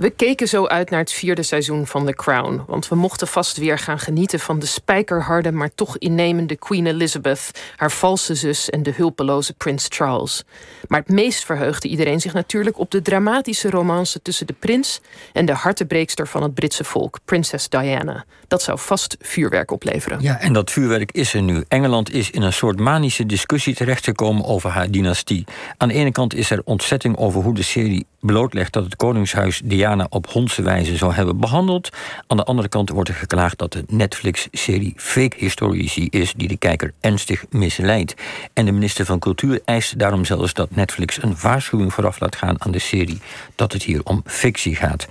We keken zo uit naar het vierde seizoen van The Crown. Want we mochten vast weer gaan genieten van de spijkerharde, maar toch innemende Queen Elizabeth, haar valse zus en de hulpeloze Prins Charles. Maar het meest verheugde iedereen zich natuurlijk op de dramatische romance tussen de prins en de hartebreekster van het Britse volk, Prinses Diana. Dat zou vast vuurwerk opleveren. Ja, en dat vuurwerk is er nu. Engeland is in een soort manische discussie terechtgekomen over haar dynastie. Aan de ene kant is er ontzetting over hoe de serie blootlegt dat het Koningshuis Diana op hondse wijze zou hebben behandeld. Aan de andere kant wordt er geklaagd dat de Netflix-serie fake historici is die de kijker ernstig misleidt. En de minister van Cultuur eist daarom zelfs dat Netflix een waarschuwing vooraf laat gaan aan de serie dat het hier om fictie gaat.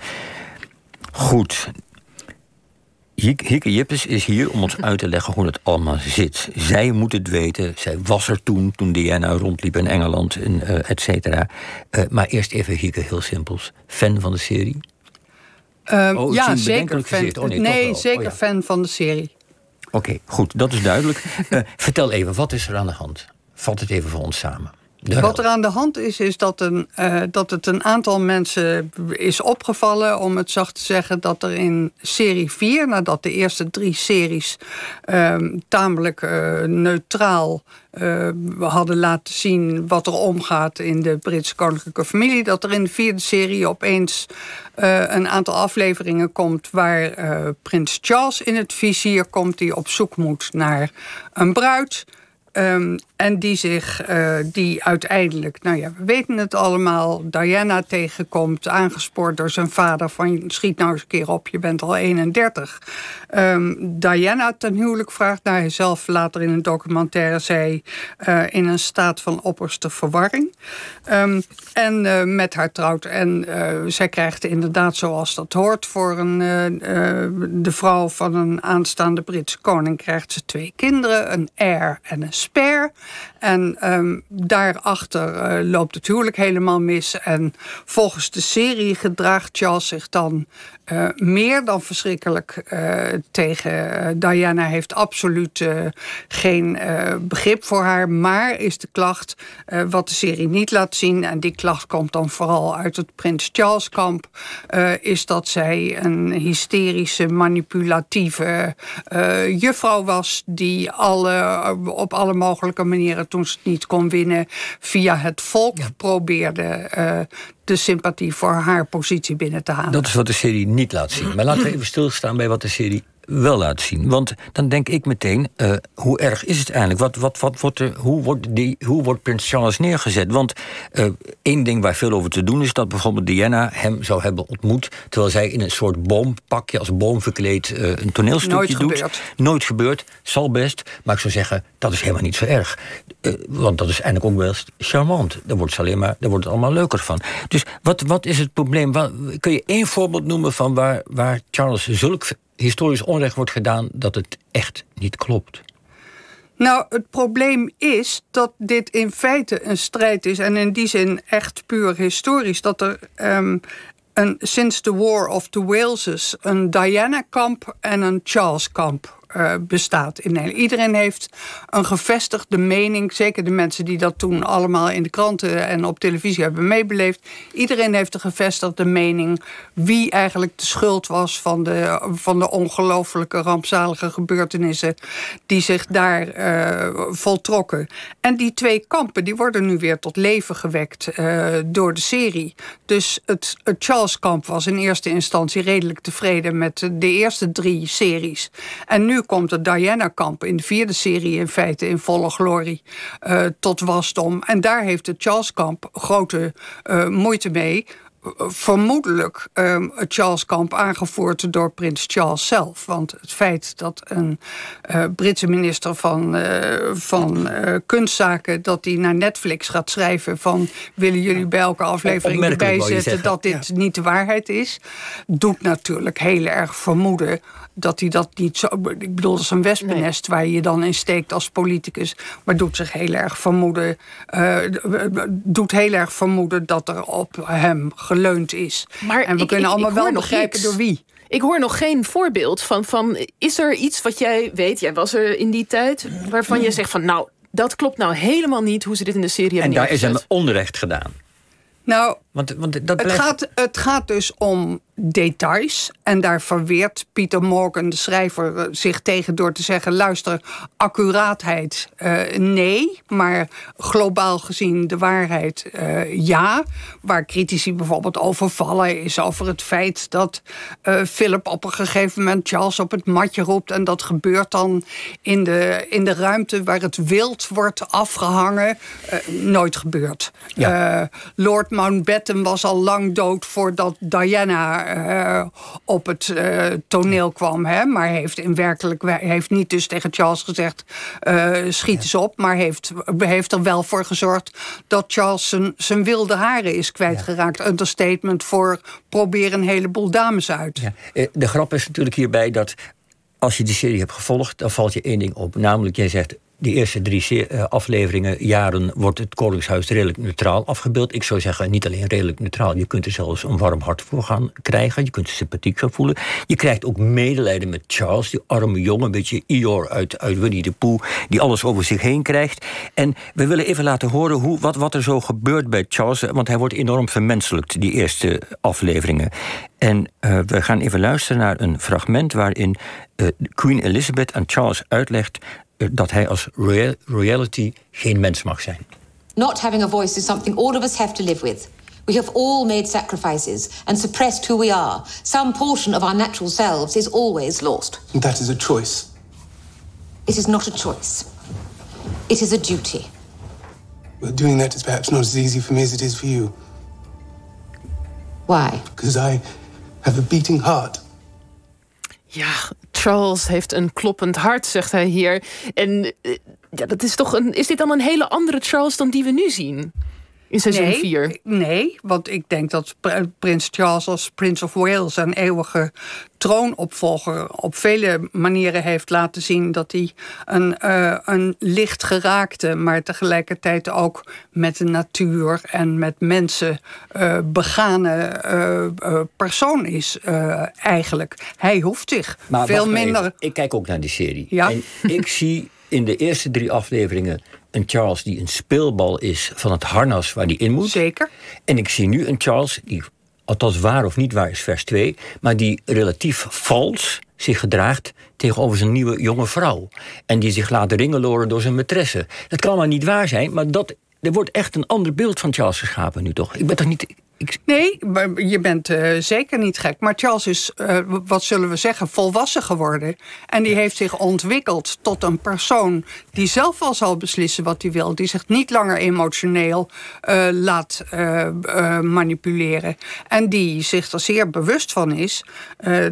Goed, Hieke Jippes is hier om ons uit te leggen hoe het allemaal zit. Zij moet het weten. Zij was er toen, toen Diana rondliep in Engeland, en, uh, et cetera. Uh, maar eerst even Hieke, heel simpels. Fan van de serie? Uh, oh, ja, zeker fan. Oh, nee, nee zeker oh, ja. fan van de serie. Oké, okay, goed, dat is duidelijk. Vertel even, wat is er aan de hand? Vat het even voor ons samen. Wat er aan de hand is, is dat, een, uh, dat het een aantal mensen is opgevallen, om het zacht te zeggen, dat er in serie 4, nadat de eerste drie series uh, tamelijk uh, neutraal hadden laten zien wat er omgaat in de Britse koninklijke familie, dat er in de vierde serie opeens een aantal afleveringen komt waar prins Charles in het vizier komt, die op zoek moet naar een bruid. Um, en die zich, uh, die uiteindelijk, nou ja, we weten het allemaal, Diana tegenkomt, aangespoord door zijn vader van schiet nou eens een keer op, je bent al 31. Um, Diana ten huwelijk vraagt naar hemzelf later in een documentaire zei, uh, in een staat van opperste verwarring. Um, en uh, met haar trouwt. En zij krijgt inderdaad, zoals dat hoort voor een, de vrouw van een aanstaande Britse koning, krijgt ze twee kinderen, een heir en een spare. En um, daarachter uh, loopt het huwelijk helemaal mis. En volgens de serie gedraagt Charles zich dan uh, meer dan verschrikkelijk uh, tegen Diana. Heeft absoluut geen begrip voor haar. Maar is de klacht wat de serie niet laat zien. En die klacht komt dan vooral uit het Prins Charles kamp. is dat zij een hysterische, manipulatieve juffrouw was. Die alle, op alle mogelijke manieren toen ze het niet kon winnen, via het volk probeerde uh, de sympathie voor haar positie binnen te halen. Dat is wat de serie niet laat zien. Maar laten we even stilstaan bij wat de serie wel laat zien. Want dan denk ik meteen, uh, hoe erg is het eigenlijk? Wat, wat, wat wordt er, hoe, wordt die, hoe wordt Prins Charles neergezet? Want uh, één ding waar veel over te doen is... dat bijvoorbeeld Diana hem zou hebben ontmoet... terwijl zij in een soort boompakje, als boom verkleed... Uh, een toneelstukje Nooit doet. Gebeurd. Nooit gebeurd. Zal best. Maar ik zou zeggen, dat is helemaal niet zo erg. want dat is eigenlijk ook wel charmant. Daar wordt, ze alleen maar, daar wordt het allemaal leuker van. Dus wat, wat is het probleem? Wat, kun je één voorbeeld noemen van waar, waar Charles zulk historisch onrecht wordt gedaan dat het echt niet klopt. Nou, het probleem is dat dit in feite een strijd is, en in die zin echt puur historisch, dat er um, een, sinds de War of the Waleses een Diana-kamp en een Charles-kamp uh, bestaat in Nederland. Iedereen heeft een gevestigde mening, zeker de mensen die dat toen allemaal in de kranten en op televisie hebben meebeleefd. Iedereen heeft een gevestigde mening wie eigenlijk de schuld was van de, van de ongelooflijke rampzalige gebeurtenissen die zich daar uh, voltrokken. En die twee kampen die worden nu weer tot leven gewekt uh, door de serie. Dus het, het Charles-kamp was in eerste instantie redelijk tevreden met de eerste drie series. En nu komt het Diana-kamp in de vierde serie in feite in volle glorie uh, tot wasdom. En daar heeft het Charles-kamp grote uh, moeite mee vermoedelijk um, het Charles-kamp aangevoerd door prins Charles zelf. Want het feit dat een uh, Britse minister van, uh, van uh, kunstzaken... dat hij naar Netflix gaat schrijven van... willen jullie bij elke aflevering erbij zetten dat dit ja. niet de waarheid is... doet natuurlijk heel erg vermoeden dat hij dat niet zo... Ik bedoel, dat is een wespennest nee. waar je je dan in steekt als politicus. Maar doet zich heel erg vermoeden... doet heel erg vermoeden dat er op hem geleund is. Maar en we ik, kunnen ik, allemaal ik wel begrijpen niks. door wie. Ik hoor nog geen voorbeeld van, van. Is er iets wat jij weet? Jij was er in die tijd. waarvan je zegt van. Nou, dat klopt nou helemaal niet hoe ze dit in de serie hebben En daar is hem onrecht gedaan. Nou, want, want dat het, gaat, het gaat dus om details. En daar verweert Pieter Morgan, de schrijver, eh, zich tegen door te zeggen: luister, accuraatheid uh, nee, maar globaal gezien de waarheid uh, ja. Waar critici bijvoorbeeld over vallen, is over het feit dat uh, Philip op een gegeven moment Charles op het matje roept. En dat gebeurt dan in de, in de ruimte waar het wild wordt afgehangen. nooit gebeurd. Ja. Lord Mountbatten was al lang dood voordat Diana uh, op het uh, toneel kwam. Hè? Maar heeft in werkelijk heeft niet dus tegen Charles gezegd: uh, schiet eens op. Maar heeft, heeft er wel voor gezorgd dat Charles zijn, zijn wilde haren is kwijtgeraakt. Ja. Understatement voor probeer een heleboel dames uit. Ja. De grap is natuurlijk hierbij dat als je die serie hebt gevolgd, dan valt je één ding op. Namelijk, jij zegt die eerste drie eh, afleveringen, jaren, wordt het Koningshuis redelijk neutraal afgebeeld. Ik zou zeggen, niet alleen redelijk neutraal, je kunt er zelfs een warm hart voor gaan krijgen. Je kunt er sympathiek gaan voelen. Je krijgt ook medelijden met Charles, die arme jongen, een beetje Ior uit, uit Winnie de Pooh, die alles over zich heen krijgt. En we willen even laten horen hoe, wat, wat er zo gebeurt bij Charles, want hij wordt enorm vermenselijkt, die eerste afleveringen. En uh, we gaan even luisteren naar een fragment waarin uh, Queen Elizabeth aan Charles uitlegt dat hij als royal, royalty geen mens mag zijn. Not having a voice is something all of us have to live with. We have all made sacrifices and suppressed who we are. Some portion of our natural selves is always lost. That is a choice. It is not a choice. It is a duty. Well, doing that is perhaps not as easy for me as it is for you. Why? Because I have a beating heart. Ja, Charles heeft een kloppend hart, zegt hij hier. En eh, ja, dat is toch een. Is dit dan een hele andere Charles dan die we nu zien? In seizoen 4? Nee, nee, want ik denk dat prins Charles als Prince of Wales... een eeuwige troonopvolger op vele manieren heeft laten zien... dat hij een, uh, een licht geraakte, maar tegelijkertijd ook met de natuur... en met mensen uh, begane uh, persoon is eigenlijk. Hij hoeft zich maar veel minder... Even. Ik kijk ook naar die serie. Ja? En ik zie in de eerste drie afleveringen een Charles die een speelbal is van het harnas waar die in moet. Zeker. En ik zie nu een Charles die, althans waar of niet waar is vers 2, maar die relatief vals zich gedraagt tegenover zijn nieuwe jonge vrouw. En die zich laat ringeloren door zijn maîtresse. Dat kan maar niet waar zijn, maar dat, er wordt echt een ander beeld van Charles geschapen nu toch? Ik ben toch niet. Nee, je bent uh, zeker niet gek. Maar Charles is, uh, wat zullen we zeggen, volwassen geworden. En die heeft zich ontwikkeld tot een persoon die zelf wel zal beslissen wat hij wil. Die zich niet langer emotioneel uh, laat manipuleren. En die zich er zeer bewust van is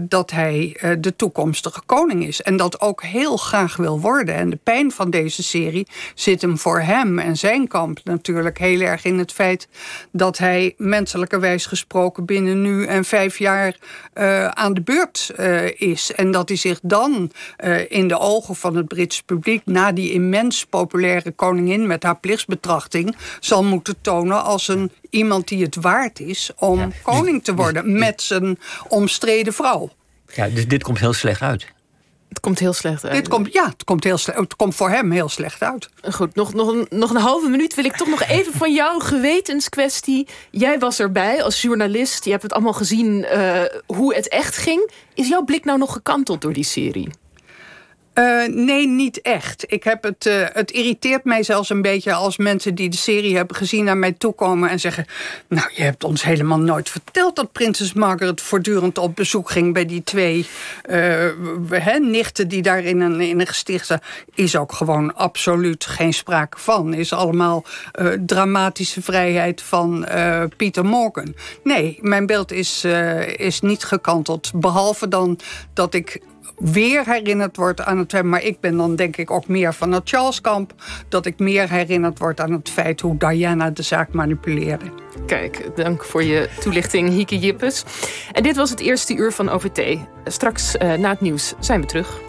dat hij de toekomstige koning is. En dat ook heel graag wil worden. En de pijn van deze serie zit hem voor hem en zijn kamp natuurlijk heel erg in het feit dat hij mensen wijs gesproken binnen nu en vijf jaar uh, aan de beurt uh, is. En dat hij zich dan uh, in de ogen van het Britse publiek, na die immens populaire koningin met haar plichtsbetrachting, zal moeten tonen als een iemand die het waard is om ja. koning te worden met zijn omstreden vrouw. Ja, dus dit komt heel slecht uit. Het komt heel slecht uit. Dit komt, ja, het komt, heel slecht, het komt voor hem heel slecht uit. Goed, nog, nog, een, nog een halve minuut wil ik toch nog even van jou gewetenskwestie. Jij was erbij als journalist. Je hebt het allemaal gezien uh, hoe het echt ging. Is jouw blik nou nog gekanteld door die serie? Uh, nee, niet echt. Ik heb het, uh, het irriteert mij zelfs een beetje als mensen die de serie hebben gezien naar mij toekomen en zeggen: Nou, je hebt ons helemaal nooit verteld dat Prinses Margaret voortdurend op bezoek ging bij die twee uh, nichten die daar in een, in een gesticht zijn. Is ook gewoon absoluut geen sprake van. Is allemaal dramatische vrijheid van Pieter Morgan. Nee, mijn beeld is, is niet gekanteld. Behalve dan dat ik weer herinnerd wordt aan het... maar ik ben dan denk ik ook meer van het Charles-kamp... dat ik meer herinnerd word aan het feit hoe Diana de zaak manipuleerde. Kijk, dank voor je toelichting, Hieke Jippes. En dit was het eerste uur van OVT. Straks uh, na het nieuws zijn we terug.